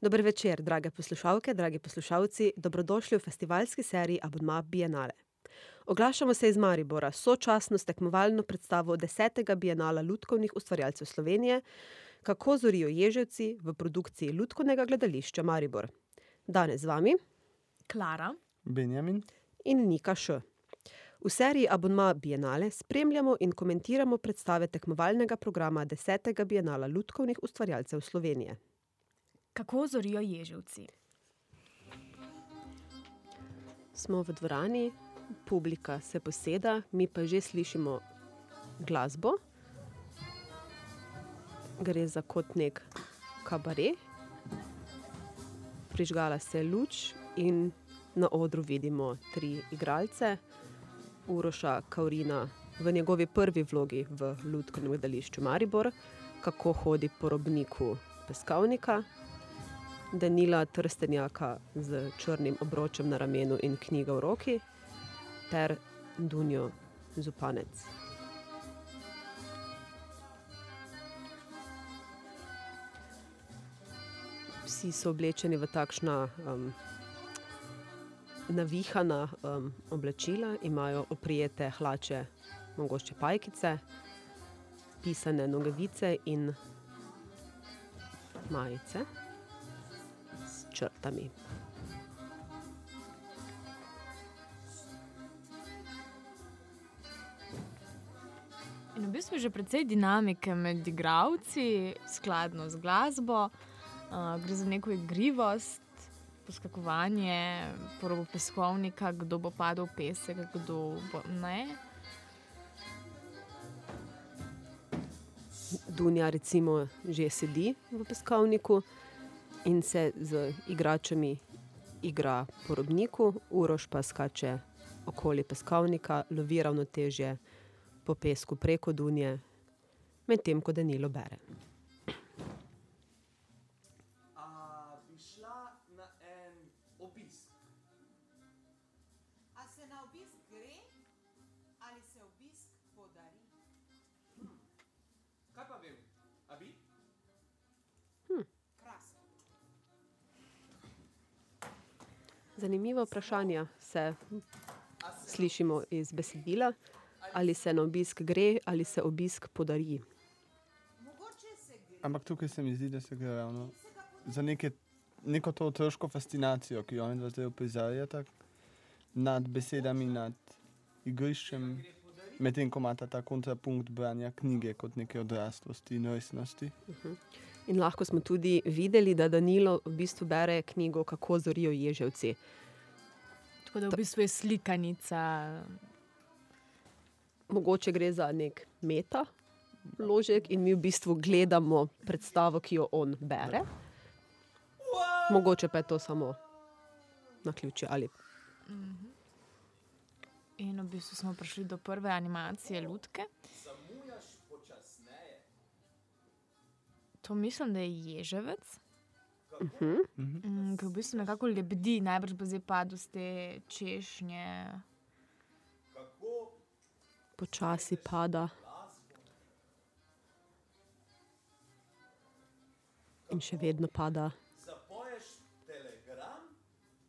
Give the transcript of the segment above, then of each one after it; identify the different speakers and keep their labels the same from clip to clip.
Speaker 1: Dober večer, drage poslušalke, dragi poslušalci, dobrodošli v festivalski seriji Abonma Bienale. Oglašamo se iz Maribora, sočasno s tekmovalno predstavo desetega Bienala lutkovnih ustvarjalcev Slovenije, Kako zorijo Ježevci v produkciji Lutkovnega gledališča Maribor. Danes z vami
Speaker 2: Klara,
Speaker 3: Benjamin.
Speaker 1: in Nika Š. V seriji Abonma Bienale spremljamo in komentiramo predstave tekmovalnega programa desetega Bienala lutkovnih ustvarjalcev Slovenije.
Speaker 2: Kako zorijo Ježevci?
Speaker 1: Smo v dvorani, publika se poseda, mi pa že slišimo glasbo. Gre za kot neki kabaret. Prižgala se luč in na odru vidimo tri igralce. Uroša Kavrina v njegovi prvi vlogi v Lutkovnem gledališču Maribor, kako hodi po robniku peskovnika. Danila Trstenjaka s črnim obročem na ramenu in knjigo v roki ter Dunjo Zupanec. Vsi so oblečeni v takšna, navihana, oblačila, imajo oprijete hlače, mogoče pajkice, pisane nogavice in majice s črtami.
Speaker 2: In v bistvu je že precej dinamike med igralci, skladno z glasbo. gre za neko igrivost, poskakovanje po robu peskovnika, kdo bo padel v pesek, kdo bo ne.
Speaker 1: Dunja recimo že sedi v peskovniku in se z igračami igra po robniku, Uroš pa skače okoli peskovnika, lovi ravnotežje po pesku preko Dunje, medtem ko Danilo bere. Zanimiva vprašanja se slišimo iz besedila. Ali se na obisk gre ali se obisk podari.
Speaker 3: Ampak tukaj se mi zdi, da se gre ravno za neke, neko to otroško fascinacijo, ki jo onidva zdaj uprizarjata nad besedami, nad igriščem, medtem ko imata ta kontrapunkt branja knjige kot neke odraslosti in resnosti.
Speaker 1: In lahko smo tudi videli, da Danilo v bistvu bere knjigo Kako zorijo Ježevci.
Speaker 2: Tako da v bistvu je slikanica.
Speaker 1: Mogoče gre za neki meta vložek in mi v bistvu gledamo predstavo, ki jo on bere. Mogoče pa je to samo naključje ali...
Speaker 2: In v bistvu smo prišli do prve animacije lutke. To mislim, da je Ježevec. ke v bistvu nekako lebdi, najbrž bo zdaj padel s te češnje.
Speaker 1: Počasi pada. In še vedno pada.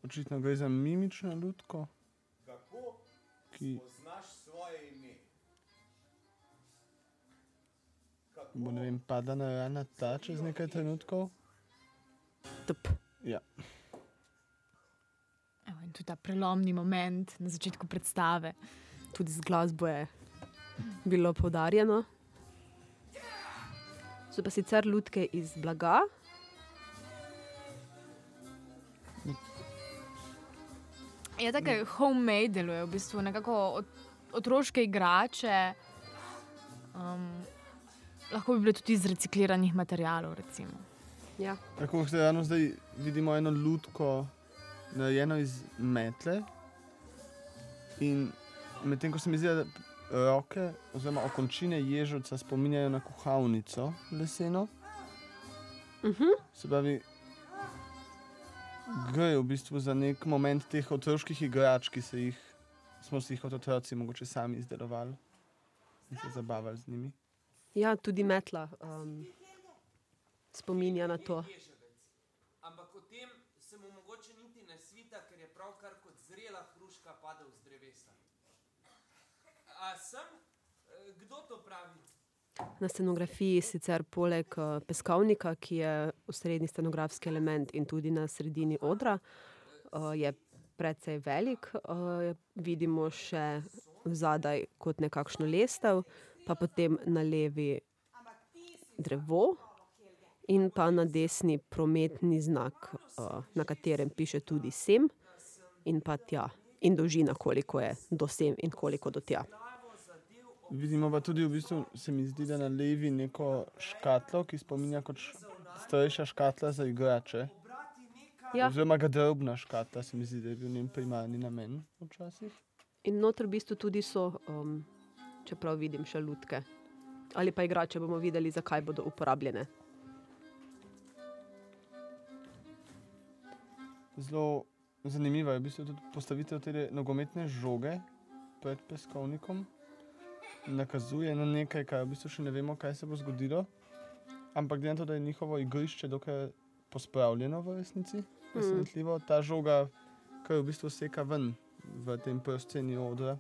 Speaker 3: Očitno gre za mimično lutko, ki bo, ne vem, padla na raren ta čez nekaj trenutkov. Ja.
Speaker 2: Evo, in je ta prelomni moment na začetku predstave.
Speaker 1: Tudi z glasbo je bilo poudarjeno. So pa sicer lutke iz blaga.
Speaker 2: Ja, take homemade delujejo v bistvu, nekako otroške igrače. Lahko bi bile tudi iz recikliranih materialov, recimo.
Speaker 1: Ja.
Speaker 3: Tako kot ravno zdaj vidimo eno lutko, narejeno iz metle. In medtem ko se mi zdi, da roke oziroma okončine Ježevca spominjajo na kuhalnico leseno. Se pravi, gre v bistvu za neki moment teh otroških igrač, ki se jih, smo si jih kot otroci mogoče sami izdelovali. In se zabavali z njimi.
Speaker 1: Ja, tudi metla, spominja na to.
Speaker 4: ampak o tem se mu mogoče niti ne svita, ker je pravkar kot zrela hruška padel z drevesa. A sem? Eh, Kdo to pravi?
Speaker 1: Na scenografiji sicer poleg eh, peskovnika, ki je osrednji scenografski element in tudi na sredini odra, eh, je precej velik. Vidimo še zadaj kot nekakšno lestev, pa potem na levi drevo in pa na desni prometni znak, eh, na katerem piše tudi sem in pa tja. In dolžina, koliko je do sem in koliko do tja.
Speaker 3: Vidimo pa tudi, v bistvu, se mi zdi, da na levi neko škatlo, ki spominja kot starejša škatla za igrače.
Speaker 1: Ja.
Speaker 3: Oziroma garderobna škatla, se mi zdi, da je bil njen primarni namen včasih.
Speaker 1: In noter v bistvu tudi so, um, čeprav vidim še lutke. Ali pa igrače bomo videli, zakaj bodo uporabljene.
Speaker 3: Zelo zanimiva je v bistvu tudi postavitev te nogometne žoge pred peskovnikom. Nakazuje na nekaj, kar v bistvu še ne vemo, kaj se bo zgodilo. Ampak glede na to, da je njihovo igrišče dokaj pospravljeno v resnici, presenetljivo, ta žoga, kar v bistvu seka ven v tem prsteni odra.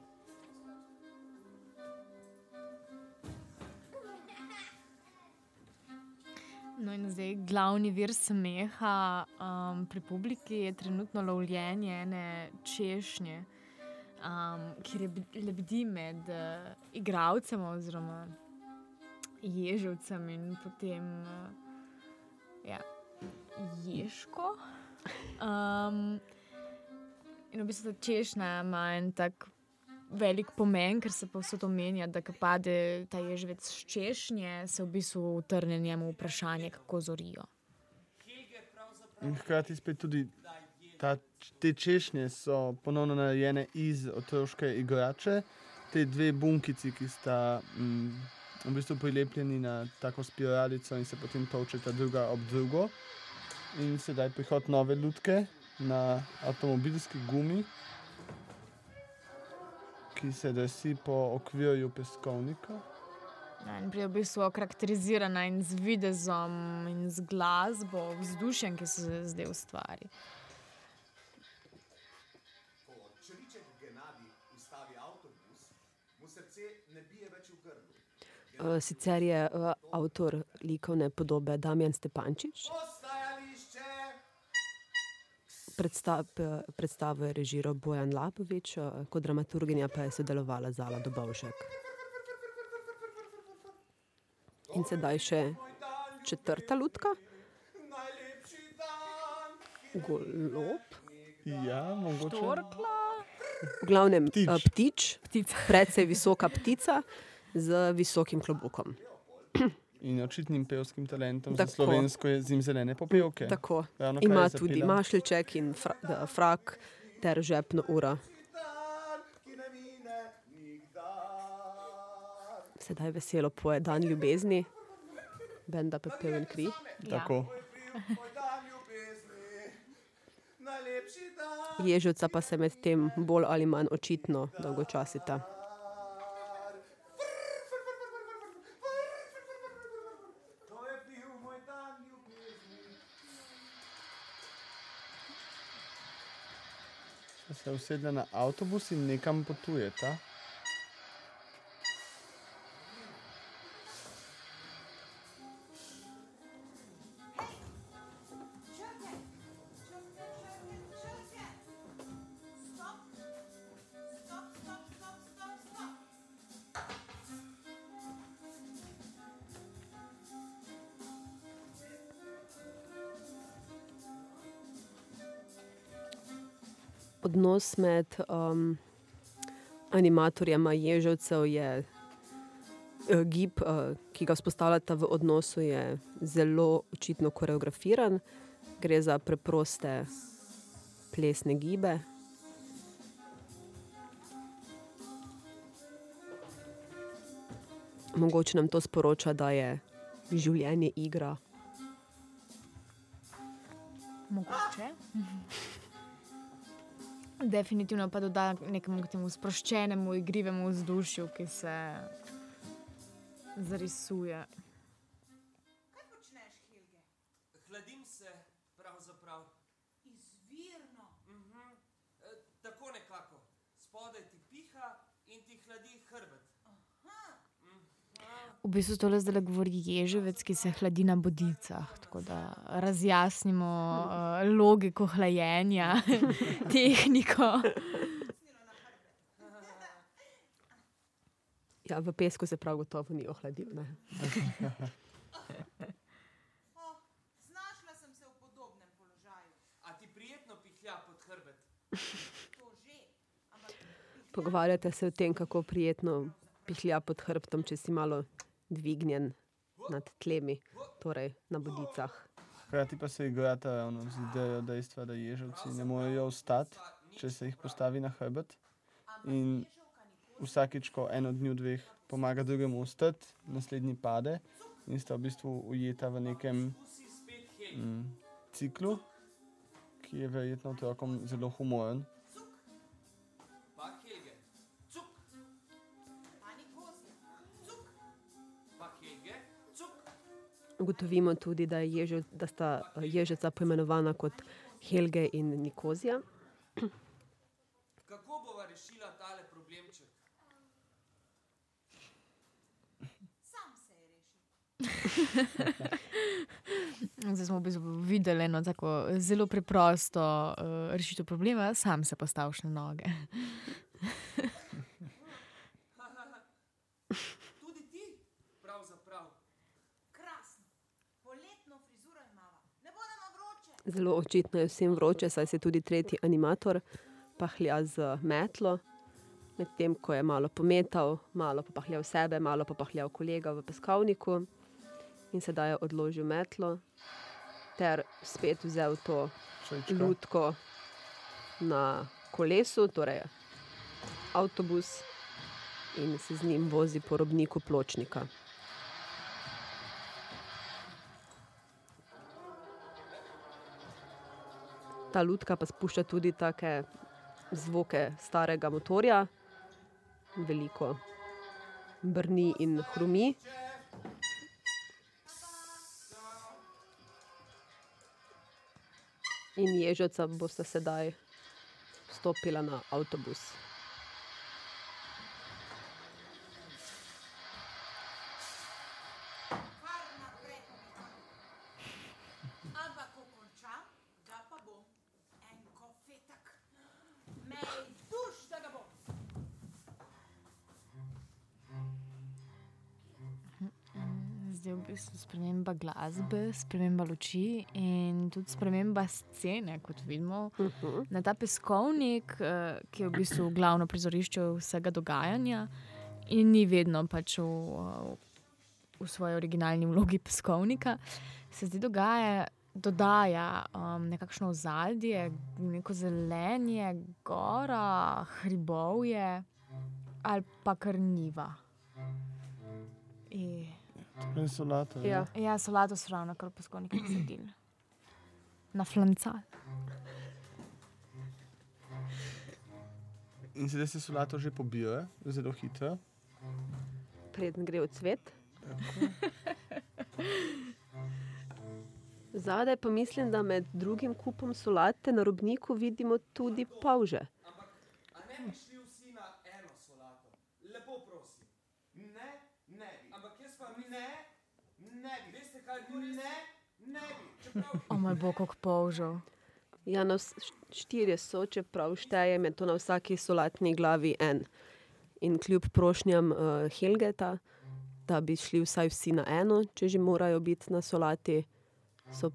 Speaker 2: Glavni vir smeha um, pri publiki je trenutno lovljenje ene češnje, um, bi- lebdi med uh, igravcem oziroma ježevcem in potem uh, ja, ježko. Um, in v bistvu ta češnja ima en tak velik pomen, ker se povsod omenja, da ko pade ta ježvec s češnje, se v bistvu utrne njemu vprašanje, kako zorijo.
Speaker 3: In hkrati spet tudi ta, te češnje so ponovno narejene iz otroške igrače. Te dve bunkici, ki sta mm, v bistvu prilepljeni na tako spiralico in se potem točeta druga ob drugo. In sedaj prihod nove lutke na avtomobilski gumi, ki se drsi po okvirju peskovnika.
Speaker 2: Ja, pride v bistvu okarakterizirana in z videzom, in z glasbo, vzdušjem, ki se zdaj ustvari.
Speaker 5: Ko čriček Genadi ustavi avtobus, mu srce ne bije več v grlu.
Speaker 1: Uh, sicer je uh, avtor likovne podobe Damjan Stepančič,
Speaker 5: Postajališče!
Speaker 1: Predstav, predstavo je režiral Bojan Lapovič, kot dramaturginja pa je sodelovala Zala Dobovšek. In sedaj še četrta lutka, golob,
Speaker 3: Ja, mogoče.
Speaker 2: Torkla,
Speaker 1: v glavnem
Speaker 3: Ptič.
Speaker 1: ptič, uh, ptič
Speaker 2: ptica.
Speaker 1: precej visoka ptica z visokim klobukom.
Speaker 3: In očitnim pevskim talentom
Speaker 1: Tako.
Speaker 3: za slovensko je zimzelene popevke.
Speaker 1: Tako.
Speaker 3: Ravnokar
Speaker 1: Ima tudi
Speaker 3: zapela.
Speaker 1: mašljček in fra, da, frak ter žepno
Speaker 5: nikdar.
Speaker 1: Sedaj veselo poje dan ljubezni, benda Pepel in kri.
Speaker 3: Tako.
Speaker 5: Moj dan ljubezni, najlepši dan.
Speaker 1: Ježovca pa se med tem bolj ali manj očitno dolgočasita.
Speaker 3: Se usedla na avtobus in nekam potujeta.
Speaker 1: Odnos med um, animatorjema ježovcev je uh, gib, uh, ki ga vzpostavljata v odnosu, je zelo očitno koreografiran. Gre za preproste plesne gibe. Mogoče nam to sporoča, da je življenje igra.
Speaker 2: Definitivno pa doda nekemu temu sproščenemu, igrivemu vzdušju, ki se zarisuje.
Speaker 4: Mhm. E, Spodaj ti piha in ti hladi hrbet.
Speaker 2: V bistvu tole zdaj govori ježevec, ki se hladi na bodicah. Tako da razjasnimo uh, logiko hlajenja, tehniko.
Speaker 1: Ja, v pesku se prav gotovo ni ohladil. Ne?
Speaker 6: Oh, znašla sem se v podobnem položaju.
Speaker 4: A ti prijetno pihlja pod hrbet?
Speaker 6: To
Speaker 1: Pogovarjate se o tem, kako prijetno pihlja pod hrbtom, če si malo dvignjen nad tlemi, torej na bodicah.
Speaker 3: Hkrati pa se igrata ravno z idejo dejstva, da ježovci ne morejo ostati, če se jih postavi na hrbet. In vsakič, ko en od njih dveh pomaga drugemu ostati, naslednji pade in sta v bistvu ujeta v nekem mm, ciklu, ki je verjetno otrokom zelo humoren.
Speaker 1: Ugotovimo tudi, da, je ježo, da sta eh, ježeca poimenovana kot Helge in Nikozija.
Speaker 4: Kako bova rešila tale problemček?
Speaker 6: sam se je rešil.
Speaker 2: Zdaj smo v bistvu videli eno tako zelo preprosto uh, rešitev problema, sam se postaviš na noge.
Speaker 4: Tudi ti, pravzaprav.
Speaker 6: Krasno. Poletno frizuro imava. Ne bo nama vroče.
Speaker 1: Zelo očitno je vsem vroče, saj se tudi tretji animator pahlja z metlo. Medtem ko je malo pometal, malo pa pahljal sebe, malo pa pahljal kolega v peskovniku in sedaj je odložil metlo ter spet vzel to lutko na kolesu, torej avtobus, in se z njim vozi po robniku pločnika. Ta lutka pa spušča tudi take zvoke starega motorja, veliko brni in hrumi. In ježaca bosta sedaj stopila na avtobus.
Speaker 2: Sprememba glasbe, sprememba luči in tudi sprememba scene, kot vidimo.
Speaker 1: Uh -huh.
Speaker 2: Na ta peskovnik, eh, ki je v bistvu glavno prizorišče vsega dogajanja in ni vedno pač v, v svoji originalni vlogi peskovnika, se zdaj dogaja. Dodaja um, nekakšno ozadje, neko zelenje, gora, hribovje ali pa krniva. In
Speaker 3: To je solata.
Speaker 1: Ja.
Speaker 2: Ja, solato so ravno kar peskovniki nasadili. Na flancal.
Speaker 3: In sedaj se solato že pobira, zelo hitro.
Speaker 1: Preden gre v cvet. Zadaj pa mislim, da med drugim kupom solate na robniku vidimo tudi pavže.
Speaker 4: A ne bi šli vsi na eno solato? Lepo prosim.
Speaker 5: Ne, ne bi.
Speaker 4: Ampak jaz pa mislim,
Speaker 5: Ne, ne bi.
Speaker 4: veste kaj, to res
Speaker 5: Ne, ne bi.
Speaker 4: Čeprav
Speaker 2: O moj bog, kako polžal.
Speaker 1: Ja, na štirje so, čeprav štejem, je to na vsaki solatni glavi en. In kljub prošnjam uh, Helgeta, da bi šli vsaj vsi na eno, če že morajo biti na solati, so,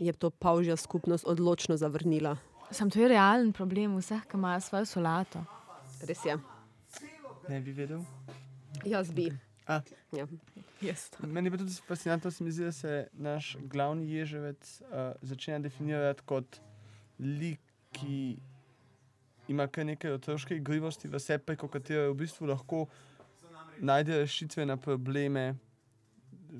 Speaker 1: je to pavžja skupnost odločno zavrnila.
Speaker 2: Sam to je realen problem vseh, ki imajo svojo solato.
Speaker 1: Res je.
Speaker 3: Ne bi vedel.
Speaker 1: Jaz bi.
Speaker 3: A.
Speaker 1: Ja.
Speaker 2: Yes.
Speaker 3: Meni je pa tudi fascinantno, se mi zdi, da se naš glavni ježevec uh, začne definirati kot lik, ki ima kar nekaj otroške igrivosti v sebi, preko katere v bistvu lahko najde rešitve na probleme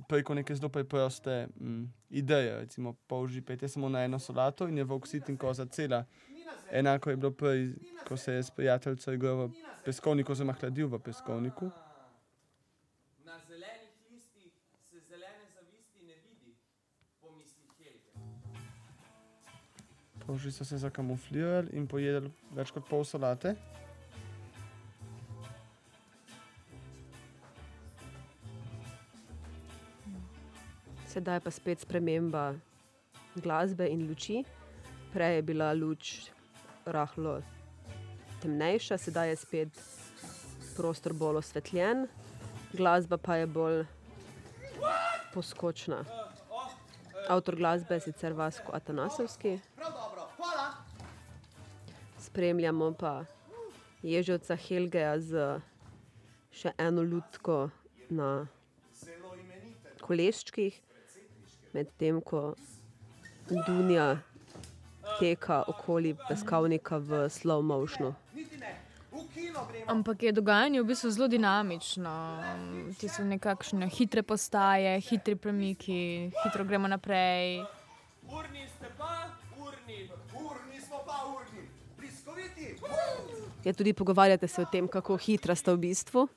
Speaker 3: preko neke zelo preproste mm, ideje. Recimo, polži pete samo na eno solato in je volk sit in koza cela. Enako je bilo prej, ko se je s prijateljem igral v peskovniku, oziroma hladil v peskovniku. Polži so se zakamuflirali in pojedli več kot pol solate.
Speaker 1: Sedaj pa spet sprememba glasbe in luči. Prej je bila luč rahlo temnejša, sedaj je spet prostor bolj osvetljen, glasba pa je bolj poskočna. Avtor glasbe je sicer Vasko Atanasovski. Spremljamo pa Ježovca Helgeja z še eno lutko na koleščkih, medtem ko Dunja teka okoli peskovnika v slow motionu.
Speaker 2: Ampak je dogajanje v bistvu zelo dinamično. Ti so nekakšne hitre postaje, hitri premiki, hitro gremo naprej.
Speaker 4: Urni
Speaker 1: Ja, tudi pogovarjate se o tem, kako hitra sta v bistvu.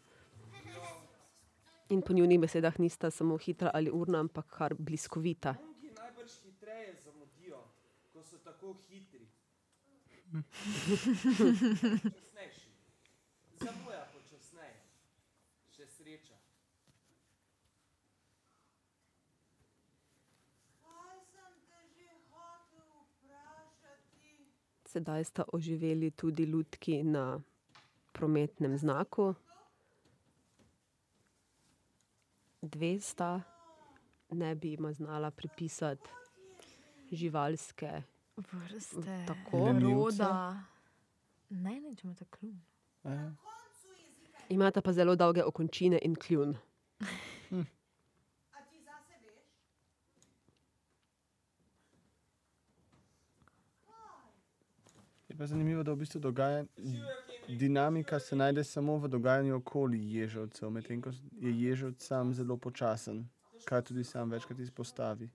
Speaker 1: In po njunih besedah nista samo hitra ali urna, ampak kar bliskovita.
Speaker 4: Zamuja počasneje. Še sreča.
Speaker 6: Kaj sem te že hotel vprašati?
Speaker 1: Sedaj sta oživeli tudi lutki na prometnem znaku. Dve sta, ne bi jima znala pripisati živalske.
Speaker 2: Vrste,
Speaker 1: Tako.
Speaker 2: roda. Ne, ne, če imate kljub.
Speaker 3: Ja.
Speaker 1: Imata pa zelo dolge okončine in kljun.
Speaker 6: A ti zase veš?
Speaker 3: Je pa zanimivo, da v bistvu dogaja, dinamika se najde samo v dogajanju okoli ježovcev, medtem ko je ježovc sam zelo počasen, kar tudi sam večkrat izpostavi.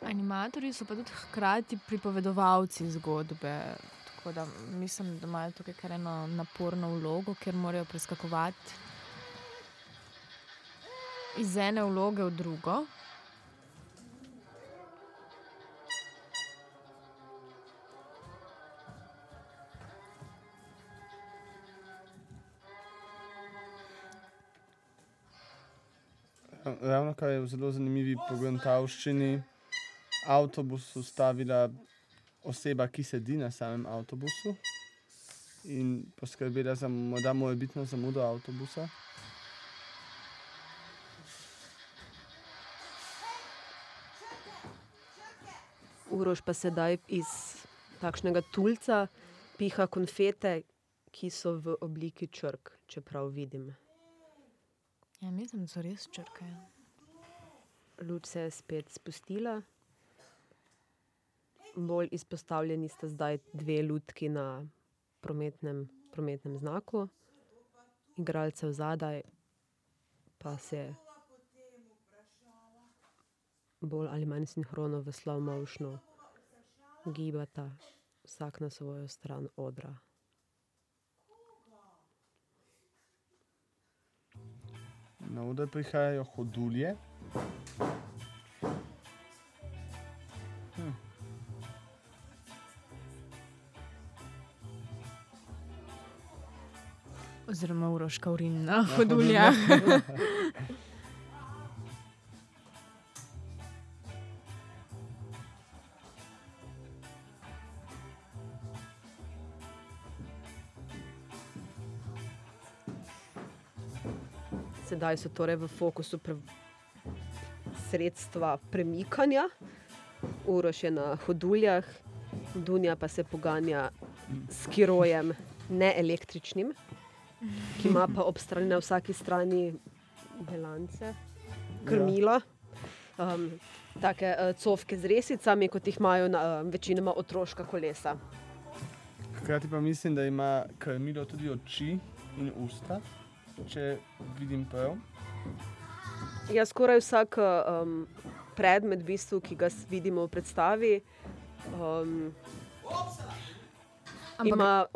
Speaker 2: Animatorji so pa tudi hkrati pripovedovalci zgodbe. Tako da mislim, da imajo tukaj kar eno naporno vlogo, ker morajo preskakovati iz ene vloge v drugo.
Speaker 3: Ravno kar je v zelo zanimivi pogruntavščini, avtobus ustavila oseba, ki sedi na samem avtobusu in poskrbela za morda morebitno zamudo avtobusa.
Speaker 1: Uroš pa sedaj iz takšnega tulca piha konfete, ki so v obliki črk, čeprav vidim.
Speaker 2: Ja, mislim, da so res črke.
Speaker 1: Luč se je spet spustila. Bolj izpostavljeni sta zdaj dve lutki na prometnem, prometnem znaku, igralcev zadaj pa se bolj ali manj sinhrono v motionu gibata, vsak na svojo stran odra.
Speaker 3: Na oder prihajajo hodulje.
Speaker 2: Oziroma uroška urin na hoduljah.
Speaker 1: Sedaj so torej v fokusu pre... sredstva premikanja, Uroš je na hoduljah, Dunja pa se poganja s kirojem, ne električnim, ki ima pa ob strani na vsaki strani belance, krmilo. Um, take uh, cofke z resicami, kot jih imajo na, uh, večinoma otroška kolesa.
Speaker 3: Hkrati pa mislim, da ima krmilo tudi oči in usta, če vidim prav.
Speaker 1: Ja, skoraj vsak um, predmet, v bistvu, ki ga vidimo v predstavi, um,
Speaker 2: Ampak-
Speaker 1: ima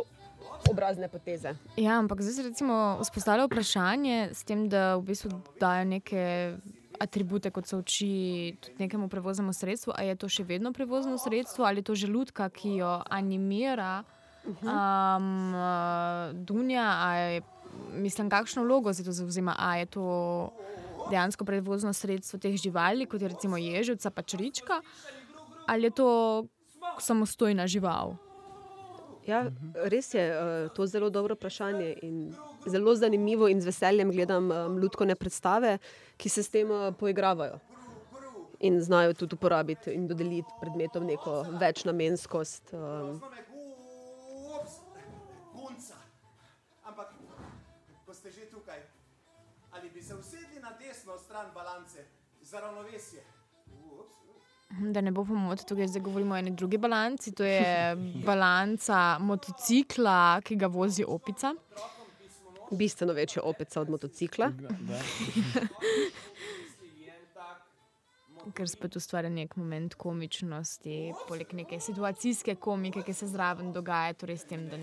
Speaker 1: obrazne poteze.
Speaker 2: Ja, ampak zdaj se recimo vzpostavlja vprašanje s tem, da v bistvu dajo neke atribute, kot so oči, tudi nekemu prevoznemu sredstvu. Ali je to še vedno prevozno sredstvo ali je to želutka, ki jo animira um, uh, Dunja, ali mislim, kakšno vlogo za to zauzema. A je to dejansko prevozno sredstvo teh živali, kot je recimo ježica, pa črička, ali je to samostojna žival?
Speaker 1: Ja, res je uh, to zelo dobro vprašanje in zelo zanimivo in z veseljem gledam um, lutkovne predstave, ki se s tem uh, poigravajo in znajo tudi uporabiti in dodeliti predmetom neko večnamenskost. Um,
Speaker 5: desno stran balance za ravnovesje? Ups,
Speaker 2: Mhm, Da ne bo pomote, tukaj zdaj govorimo o eni drugi balanci. To je balanca motocikla, ki ga vozi opica.
Speaker 1: bistveno večja opica od motocikla.
Speaker 2: Ker spet ustvarja nek moment komičnosti, poleg neke situacijske komike, ki se zraven dogaja, torej s tem, da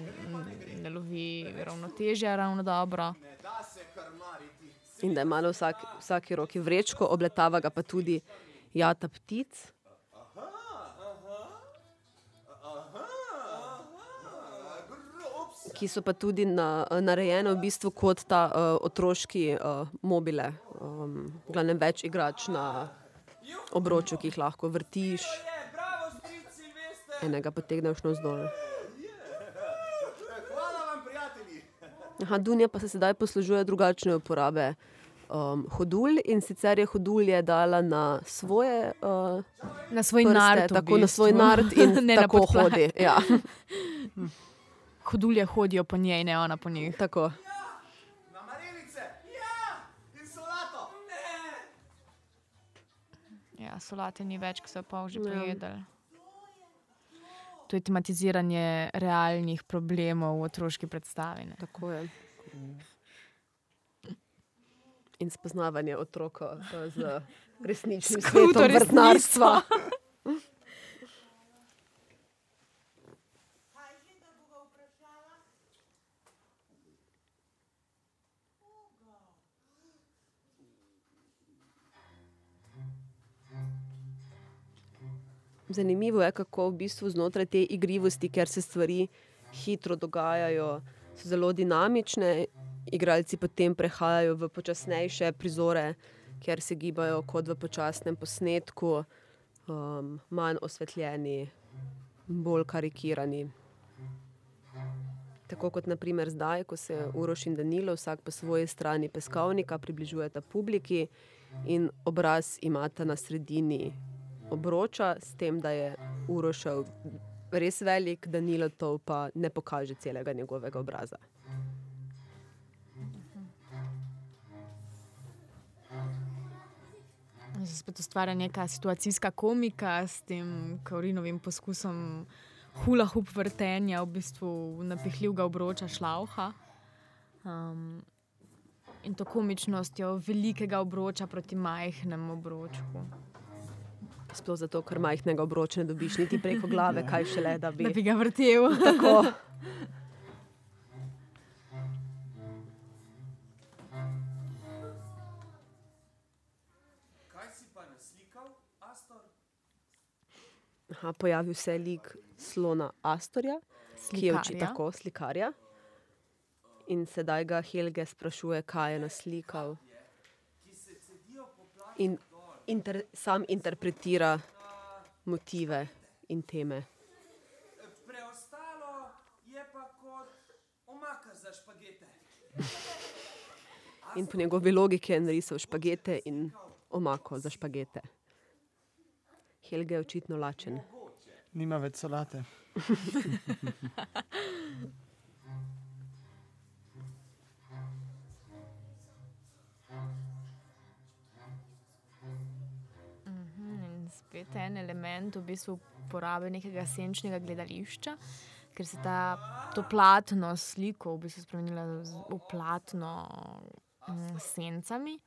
Speaker 2: ne lovi ravnotežja ravno dobro.
Speaker 5: ne da se krmariti.
Speaker 1: In da ima na vsak, vsaki roki vrečko, obletava ga pa tudi jata ptic. Ki so pa tudi na, narejene v bistvu kot ta uh, otroški uh, mobile. Um, v glavnem več igrač na obroču, ki jih lahko vrtiš,
Speaker 4: Je, bravo, stric Silvester!
Speaker 1: enega potegneš navzdol. Aha, Dunja pa se sedaj poslužuje drugačne uporabe um, hodulj in sicer je hodulje dala na svoje uh,
Speaker 2: Na svoj
Speaker 1: prste,
Speaker 2: nard. v
Speaker 1: tako na svoj
Speaker 2: bistvu.
Speaker 1: nard in
Speaker 2: ne na
Speaker 1: tako
Speaker 2: podplati.
Speaker 1: hodi. Ja,
Speaker 2: Hodulje hodijo po njej, ne ona po njih.
Speaker 1: tako.
Speaker 5: Na. Ja,
Speaker 2: solate ni več, ko so pa že
Speaker 1: Ja.
Speaker 2: To je tematiziranje realnih problemov v otroški predstavi. Ne?
Speaker 1: Tako je. In spoznavanje otroka z resničnim svetom vrtnarstva. Zanimivo je, kako v bistvu znotraj te igrivosti, ker se stvari hitro dogajajo, so zelo dinamične, igralci potem prehajajo v počasnejše prizore, ker se gibajo kot v počasnem posnetku, um, manj osvetljeni, bolj karikirani. Tako kot naprimer zdaj, ko se Uroš in Danilo vsak po svoji strani peskovnika približujeta publiki in obraz imata na sredini obroča, s tem, da je Urošev res velik, Danilo to pa ne pokaže celega njegovega obraza.
Speaker 2: Se spet ustvarja neka situacijska komika s tem Kaurinovim poskusom hula hup vrtenja, v bistvu napihljivega obroča šlauha. Um, in to komičnostjo velikega obroča proti majhnemu obročku.
Speaker 1: Sploh zato, ker majhnega obroča ne dobiš niti preko glave, kaj šele, da bi.
Speaker 2: Da bi ga vrtel.
Speaker 1: Tako.
Speaker 4: Kaj si pa naslikal, Astor?
Speaker 1: Aha, pojavil se je lik slona Astorja, ki je oči
Speaker 2: Slikarja.
Speaker 1: tako slikarja. In sedaj ga Helge sprašuje, kaj je naslikal. In inter, sam interpretira motive in teme.
Speaker 4: Preostalo je pa kot omaka za špagete.
Speaker 1: In po njegovi logiki je narisal špagete in omako za špagete. Helge je očitno lačen.
Speaker 3: Nima več solate.
Speaker 2: spet en element v bistvu uporabe nekega senčnega gledališča, ker se ta, to platno sliko v bistvu spremenila v platno mm, s sencami.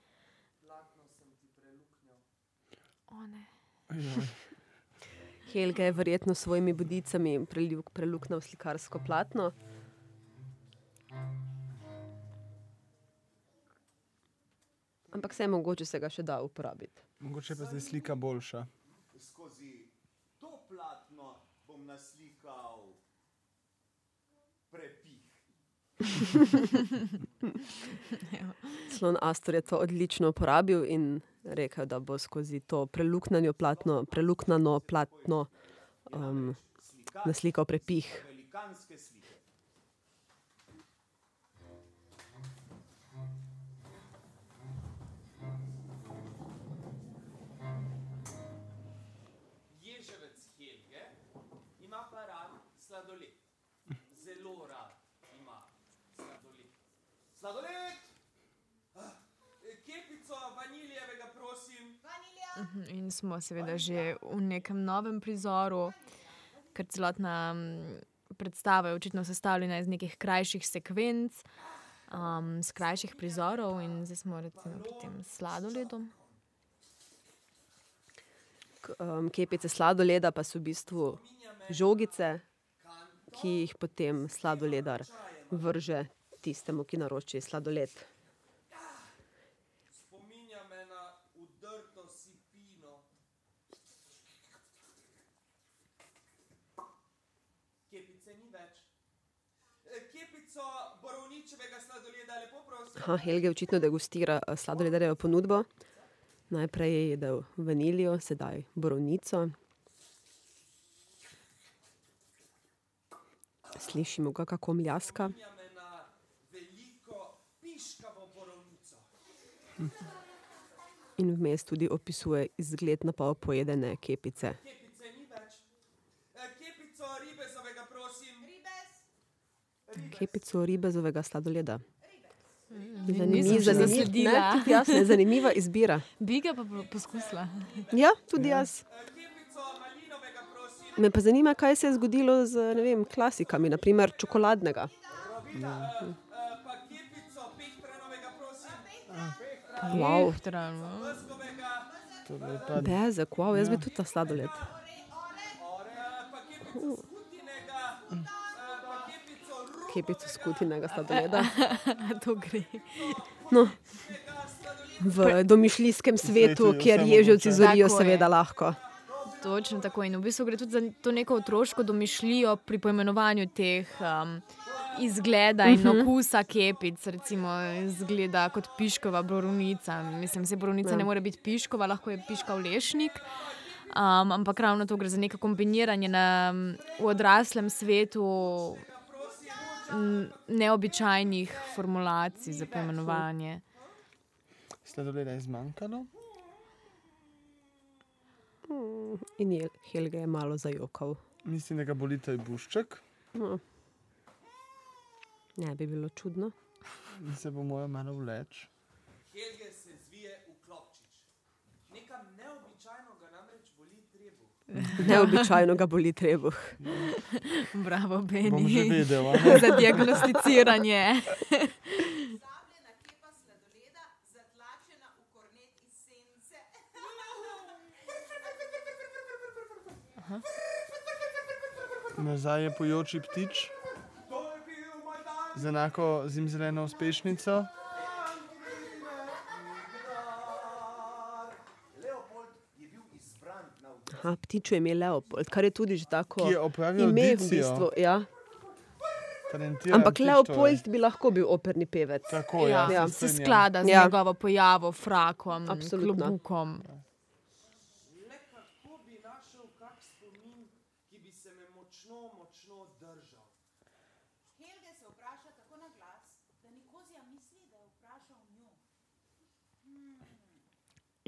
Speaker 1: Helge je verjetno s svojimi bodicami preljuk- preluknil slikarsko platno. Ampak vse mogoče se ga še da uporabiti.
Speaker 3: Mogoče pa zdaj slika boljša.
Speaker 5: Bom naslikal prepih.
Speaker 1: Slon Astor je to odlično uporabil in rekel, da bo skozi to preluknjano platno, preluknjano platno um, naslikal prepih.
Speaker 5: Velikanske slike.
Speaker 4: Sladoled! Ah, Kepico vaniljevega, prosim.
Speaker 6: Vanilja,
Speaker 2: In smo seveda že v nekem novem prizoru, ker celotna mm, predstava je očitno sestavljena iz nekih krajših sekvenc, um, z krajših prizorov, in zdaj smo recimo pri tem sladoledu.
Speaker 1: Um, kepice sladoleda pa so v bistvu žogice, ki jih potem sladoledar vrže tistemu, ki naroči sladoled.
Speaker 4: Spominja me na udrto sipino. Kepice ni več. E.
Speaker 1: Ha, Helge očitno degustira eh, sladoledarjevo ponudbo. Najprej je jedel vanilijo, sedaj borovnico. Slišimo ga, kako mljaska.
Speaker 4: Spominja me na veliko piškavo borovnico.
Speaker 1: In vmes tudi opisuje izgled na pol pojedene kepice.
Speaker 4: Kepice ni več. E, Kepico ribezovega, prosim.
Speaker 1: Kepico ribezovega sladoleda. Ne, tudi jaz, ne, zanimiva izbira.
Speaker 2: Bi ga pa po- poskusila.
Speaker 1: Ja, tudi jaz.
Speaker 4: E, Kepico malinovega, prosim.
Speaker 1: Me pa zanima, kaj se je zgodilo z ne vem, klasikami, naprimer čokoladnega.
Speaker 4: E,
Speaker 1: Wow.
Speaker 3: Pa
Speaker 1: Bezek, wow, jaz bi tudi ta sladoled.
Speaker 4: Pa kepico skutinega.
Speaker 1: Sladoleda.
Speaker 2: to gre.
Speaker 1: No, v domišljijskem svetu,
Speaker 3: Svetu je
Speaker 1: kjer ježevci
Speaker 3: mogoče.
Speaker 1: zorijo, seveda lahko.
Speaker 2: Točno tako. In v bistvu gre tudi za to neko otroško domišljijo pri poimenovanju teh um, izgleda in okusa kepic. Recimo, izgleda kot piškova borovnica. Mislim, se borovnica
Speaker 1: Ja.
Speaker 2: ne more biti piškova, lahko je piška lešnik. Um, ampak ravno to gre za neko kombiniranje na, v odraslem svetu neobičajnih formulacij za poimenovanje.
Speaker 3: sladoleda je zmanjkalo.
Speaker 1: In je Helge je malo zajokal.
Speaker 3: Mislim, da ga boli bušček
Speaker 1: No. Ne bi bilo čudno.
Speaker 3: in se bo moral malo vleč.
Speaker 4: Helge se zvije v klopčič. Nekam neobičajnega namreč boli trebuh.
Speaker 1: Neobičajno ga boli trebuh.
Speaker 2: Bravo,
Speaker 3: Bom že
Speaker 2: Beni.
Speaker 3: ne?
Speaker 2: Za diagnosticiranje.
Speaker 6: zabljena kepa sladoleda, zatlačena v kornet iz sence.
Speaker 3: Nazaj je pojoči ptič z enako zimzeleno uspešnico.
Speaker 5: Leopold je bil izbran na vdor.
Speaker 1: Aha, ptičo je ime Leopold, kar je tudi že tako
Speaker 3: je opravil
Speaker 1: ime v bistvu. Ja. Ampak
Speaker 3: ptič
Speaker 1: Leopold bi lahko bil operni pevec.
Speaker 3: Tako
Speaker 2: Ja,
Speaker 3: ja,
Speaker 2: se sklada z
Speaker 1: Ja.
Speaker 2: njegovo pojavo, frakom,
Speaker 1: Absolutno.
Speaker 2: klobukom.
Speaker 4: Le kako bi našel kak spomin, ki bi se me močno, močno držal.
Speaker 6: Helge se vpraša tako na glas, da Nikozija misli, da je vprašal njo.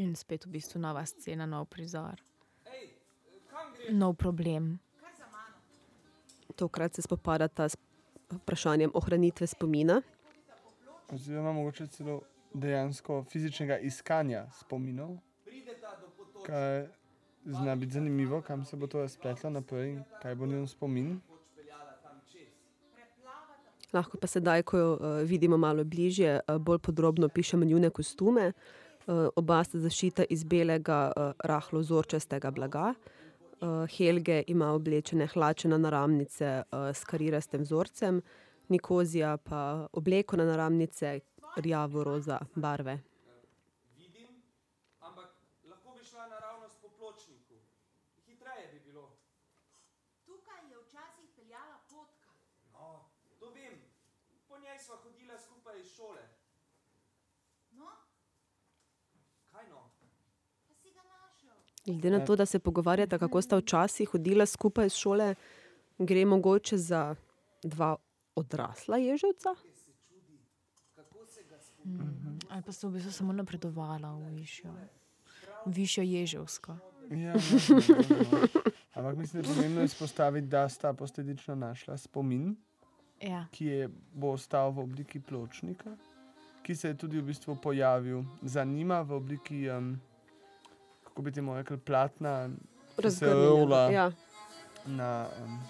Speaker 2: In spet v bistvu nova scena, nov prizor, nov problem.
Speaker 6: Kar za mano.
Speaker 1: Tokrat se spopadata s vprašanjem ohranitve spomina.
Speaker 3: Oziroma mogoče celo dejansko fizičnega iskanja spominov,
Speaker 4: Prideta do potočka.
Speaker 3: kar zna biti zanimivo, kam se bo to razpletlo naprej in kaj bo njen spomin.
Speaker 1: Lahko pa sedaj, ko jo uh, vidimo malo bližje, uh, bolj podrobno pišemo njune kostume. Uh, oba sta zašita iz belega, uh, rahlo vzorčastega blaga. Uh, Helge ima oblečene hlače na naramnice uh, s karirastim vzorcem, Nikozija pa obleko na naramnice rjavo-roza barve.
Speaker 4: Vidim, ampak lahko bi šla naravnost po pločniku. Hitreje bi bilo.
Speaker 6: Tukaj je včasih peljala potka.
Speaker 4: No, to vem. Po njej prej sva hodila skupaj iz šole.
Speaker 6: No,
Speaker 4: Kaj no?
Speaker 6: pa si ga našel.
Speaker 1: Glede na to, da se pogovarjata, kako sta včasih hodila skupaj iz šole, gre mogoče za dva odrasla ježovca.
Speaker 2: Ali pa so v bistvu samo napredovala v višjo, višjo ježevsko.
Speaker 3: Ja, možno, možno. Ampak mislim, da je pomembno izpostaviti, da sta posledično našla spomin,
Speaker 2: Ja.
Speaker 3: ki je, bo ostal v obliki pločnika, ki se je tudi v bistvu pojavil za njima v obliki, um, kako bi temu rekli, platna rola
Speaker 1: Ja.
Speaker 3: na um,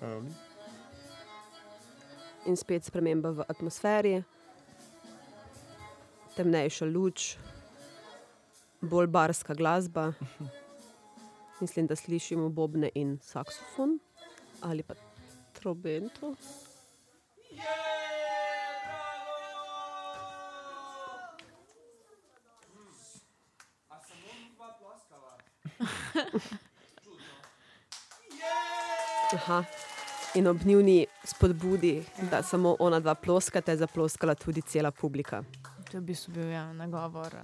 Speaker 3: roli.
Speaker 1: In spet sprememba v atmosferi, temnejša luč, bolj barska glasba. Mislim, da slišimo bobne in saksofon ali pa trobento.
Speaker 4: Je, bravo! Hm. A samo mi dva ploskava? Čudno. Je!
Speaker 1: Aha. In ob njuni spodbudi, da samo ona dva ploskata, je zaploskala tudi cela publika.
Speaker 2: To je v bistvu bil ja, nagovor uh,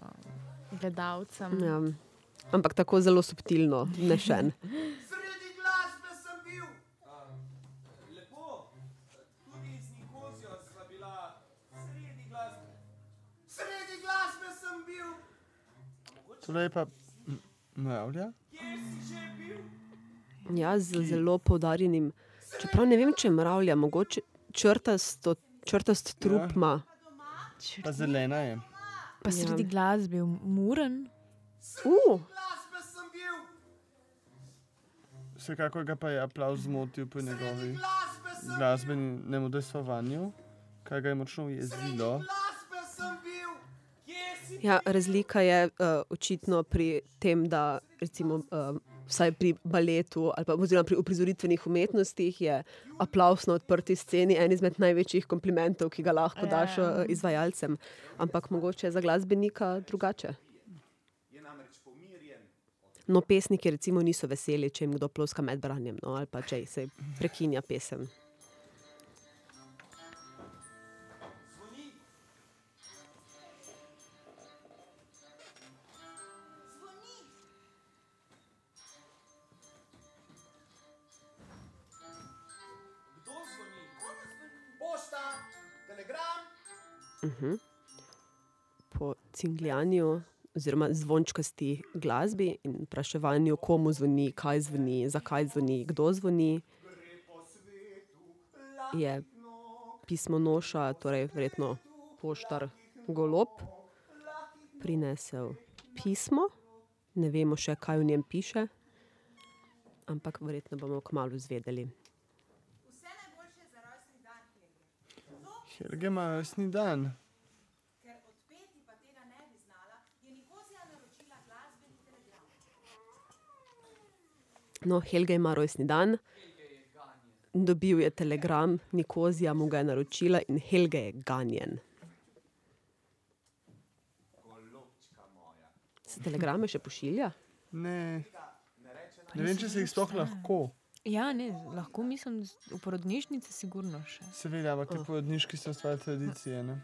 Speaker 2: gledalcem.
Speaker 1: Ja. Ampak tako zelo subtilno, nešen.
Speaker 5: Sredi glasbe sem bil.
Speaker 4: Lepo, tudi z Nikozijo sva bila sredi glasbe.
Speaker 5: Sredi glasbe sem bil.
Speaker 3: Tole je pa m- mravlja.
Speaker 4: Kje si že bil?
Speaker 1: Ja, z zelo poudarjenim. Čeprav ne vem, če je mravlja, mogoče črtasto, črtast trup ima.
Speaker 3: Pa zelena je.
Speaker 2: Pa sredi glasbe.
Speaker 1: Uh,
Speaker 5: Glasbe sem bil.
Speaker 3: Vsekakor ga pa je aplauz zmotil pri njegovi
Speaker 5: Glasbe sem
Speaker 3: glasbenem udejstvovanju, kar ga je močno jezilo.
Speaker 4: Si
Speaker 1: ja, razlika je uh, očitno pri tem, da recimo, uh, vsaj pri baletu ali pa oziroma pri uprizoritvenih umetnostih je aplaus na odprti sceni en izmed največjih komplimentov, ki ga lahko
Speaker 2: Ja,
Speaker 1: daš uh, izvajalcem. Ampak mogoče je za glasbenika drugače. No, pesniki recimo niso veseli, če jim kdo ploska med branjem, no, ali pa če se prekinja pesem. Cingljanju, oziroma zvončkasti glasbi in vpraševanju, komu zvoni, kaj zvoni, zakaj zvoni, kdo zvoni, je pismo noša, torej verjetno poštar golob, prinesel pismo. Ne vemo še, kaj v njem piše, ampak verjetno bomo kmalo izvedeli.
Speaker 6: Vse najboljše za rojstni dan, Helge.
Speaker 3: Helge ima resni dan.
Speaker 6: ker odpeti pa tega ne bi znala, je Nikozija naročila glasbeni telegram.
Speaker 1: No, Helga ima rojstni dan. Dobil je telegram, Nikozija mu ga je naročila in Helga je ganjen. Se telegrame še pošilja?
Speaker 3: Ne. Ne vem, če se jih sploh lahko.
Speaker 2: Ja, ne, lahko mislim, da s- v porodnišnici sigurno še.
Speaker 3: Seveda, ampak te porodniški so stvar tradicije. Ne?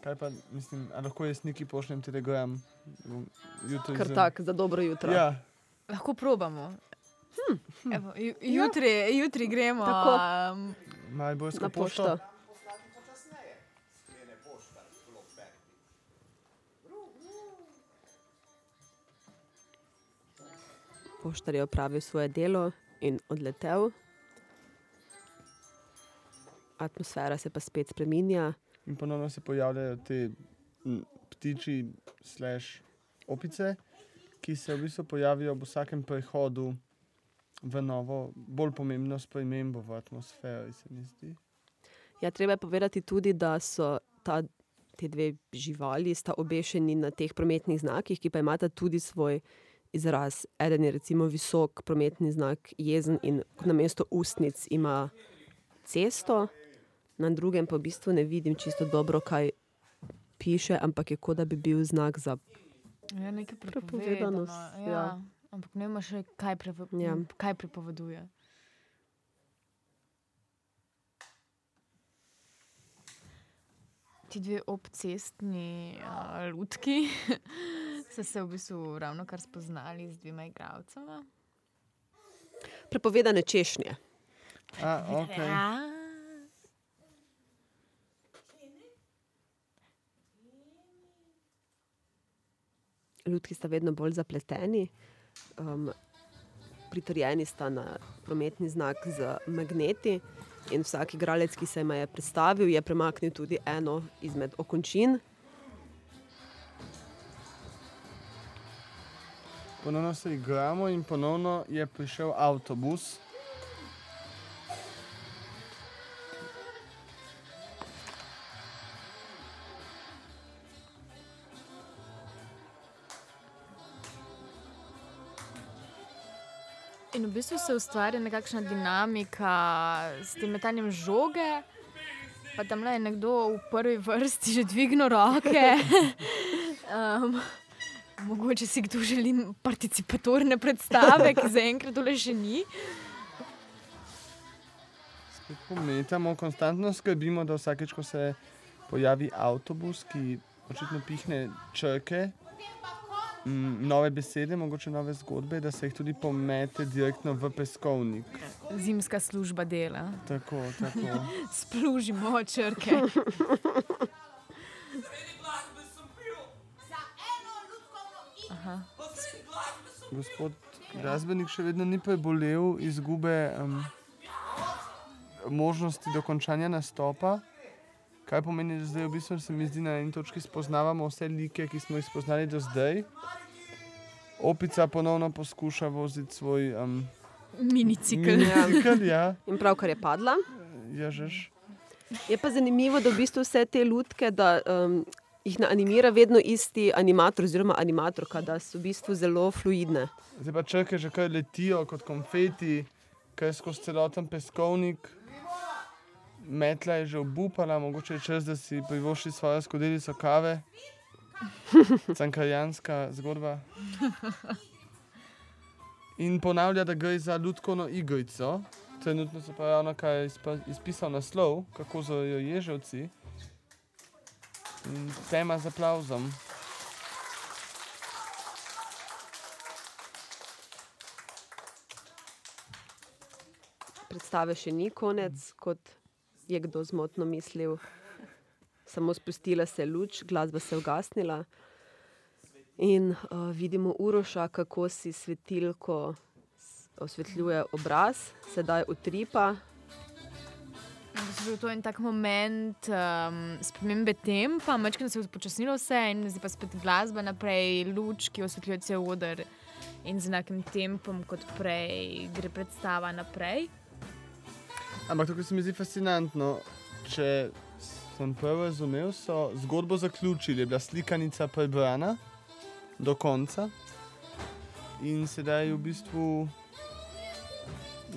Speaker 3: Kaj pa, mislim, lahko jaz neki pošljem telegram? Jutri
Speaker 1: Kar
Speaker 3: za-
Speaker 1: tako, za dobro jutro.
Speaker 3: Ja,
Speaker 2: Lahko probamo. Hm. Evo, ju, jutri, jutri gremo.
Speaker 1: Tako.
Speaker 2: Um,
Speaker 3: Mariborsko
Speaker 1: Na
Speaker 3: pošto.
Speaker 1: pošto.
Speaker 5: Poštar,
Speaker 1: je opravil svoje delo in odletel. Atmosfera se pa spet spreminja.
Speaker 3: In ponovno se pojavljajo te m, ptiči, slash opice, ki se v bistvu pojavijo ob vsakem prehodu v novo, bolj pomembno spremembo v atmosferi, se mi zdi.
Speaker 1: Ja, treba je povedati tudi, da so ta, te dve živali sta obešeni na teh prometnih znakih, ki pa imata tudi svoj izraz. Eden je recimo visok prometni znak jezen in na mesto ustnic ima cesto, na drugem pa v bistvu ne vidim čisto dobro, kaj piše, ampak je kot da bi bil znak za.
Speaker 2: Ja, nekaj
Speaker 1: Prepovedano, ja.
Speaker 2: Ja. Ampak ne vemo še, kaj, prepo,
Speaker 1: Ja.
Speaker 2: kaj prepoveduje. ti dve obcestni uh, lutki so se v bistvu ravno kar spoznali z dvema igralcema.
Speaker 1: Prepovedane češnje.
Speaker 3: A, okay.
Speaker 2: Ja.
Speaker 1: Ljudki sta vedno bolj zapleteni. Um, pritrjeni sta na prometni znak z magneti, in vsak igralec, ki se jim je predstavil, je premaknil tudi eno izmed okončin.
Speaker 3: Ponovno se igramo in ponovno je prišel avtobus.
Speaker 2: V bistvu se ustvarja nekakšna dinamika s tem metanjem žoge. Pa tam je nekdo v prvi vrsti že dvignil roke. um, mogoče si kdo želi participatorne predstave, ki zaenkrat tole še ni.
Speaker 3: Spet pometamo, konstantno skrbimo, da vsakeč, ko se pojavi avtobus, ki očitno pihne črke, nove besede, mogoče nove zgodbe, da se jih tudi pomete direktno v peskovnik.
Speaker 2: Zimska služba dela.
Speaker 3: Tako, tako.
Speaker 2: Splužimo črke. Aha.
Speaker 3: Gospod glasbenik še vedno ni prebolel izgube um, možnosti dokončanja nastopa. Kaj pomeni, da zdaj v bistvu se mi zdi, na eni točki spoznavamo vse like, ki smo jih spoznali do zdaj. Opica ponovno poskuša voziti svoj um,
Speaker 2: Minicikl.
Speaker 3: minicikl, ja,
Speaker 1: In pravkar je padla.
Speaker 3: ja, žeš.
Speaker 1: Je pa zanimivo, da v bistvu vse te lutke, da um, jih animira vedno isti animator oziroma animatorka, da so v bistvu zelo fluidne.
Speaker 3: Zdaj pa črke že kar letijo kot konfeti, kaj skozi celoten peskovnik. Metla je že obupala, mogoče je čas, da si privošči svojo skodelico kave. Cankarjanska zgodba. In ponavlja, da gre za ljudsko igrico. Trenutno se pa ravno kaj izpisal naslov, kako so jo ježevci. In tema z aplauzom.
Speaker 1: Predstave še ni konec, kot je kdo zmotno mislil. Samo spustila se je luč, glasba se je ugasnila. In uh, vidimo Uroša, kako si svetilko osvetljuje obraz, sedaj utripa.
Speaker 2: Bil to en tak moment um, spremembe tempa, večkrat se je upočasnilo vse in zdaj pa spet glasba naprej, luč, ki osvetljuje cel oder in z enakim tempom kot prej gre predstava naprej.
Speaker 3: Ampak tukaj se mi zdi fascinantno. Če sem prav razumel, so zgodbo zaključili, je bila slikanica prebrana do konca. In sedaj v bistvu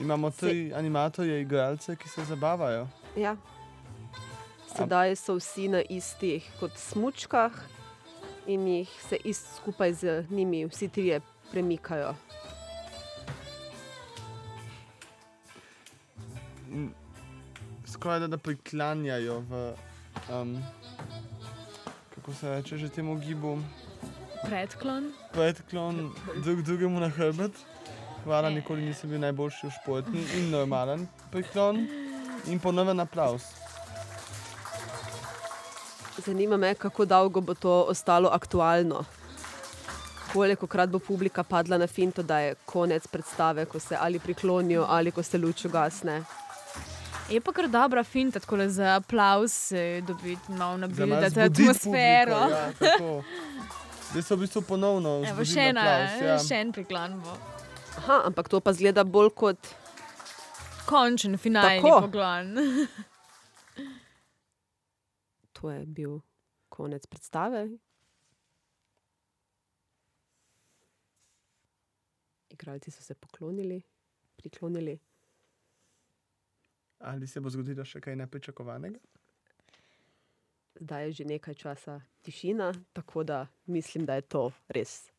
Speaker 3: imamo tri animatorje, igralce, ki se zabavajo.
Speaker 1: Ja. Sedaj so vsi na istih kot smučkah in jih se ist skupaj z njimi vsi trije premikajo.
Speaker 3: In skoraj da, da priklanjajo v. Um, kako se reče že temu gibu?
Speaker 2: Predklon.
Speaker 3: Predklon drug drugemu na hrbet. Hvala, nikoli nisem bil najboljši v športni in normalen priklon. In ponoven aplaus.
Speaker 1: Zanima me, kako dolgo bo to ostalo aktualno. Koliko krat bo publika padla na finto, da je konec predstave, ko se ali priklonijo ali ko se luč ugasne.
Speaker 2: Je pa kar dobra finta, tako da za aplaus dobiti malo
Speaker 3: malo
Speaker 2: nabildati
Speaker 3: zbuditi
Speaker 2: atmosfero.
Speaker 3: publiko, Ja, tako. Zdaj so v bistvu ponovno
Speaker 2: Evo, še, ena,
Speaker 3: aplavz, ja.
Speaker 2: še en priklon bo.
Speaker 1: Aha, ampak to pa zgleda bolj kot
Speaker 2: Končen finalni
Speaker 1: Tako.
Speaker 2: poglon.
Speaker 1: to je bil konec predstave. Igralci so se poklonili, priklonili.
Speaker 3: Ali se bo zgodilo še kaj nepričakovanega?
Speaker 1: Zdaj je že nekaj časa tišina, tako da mislim, da je to res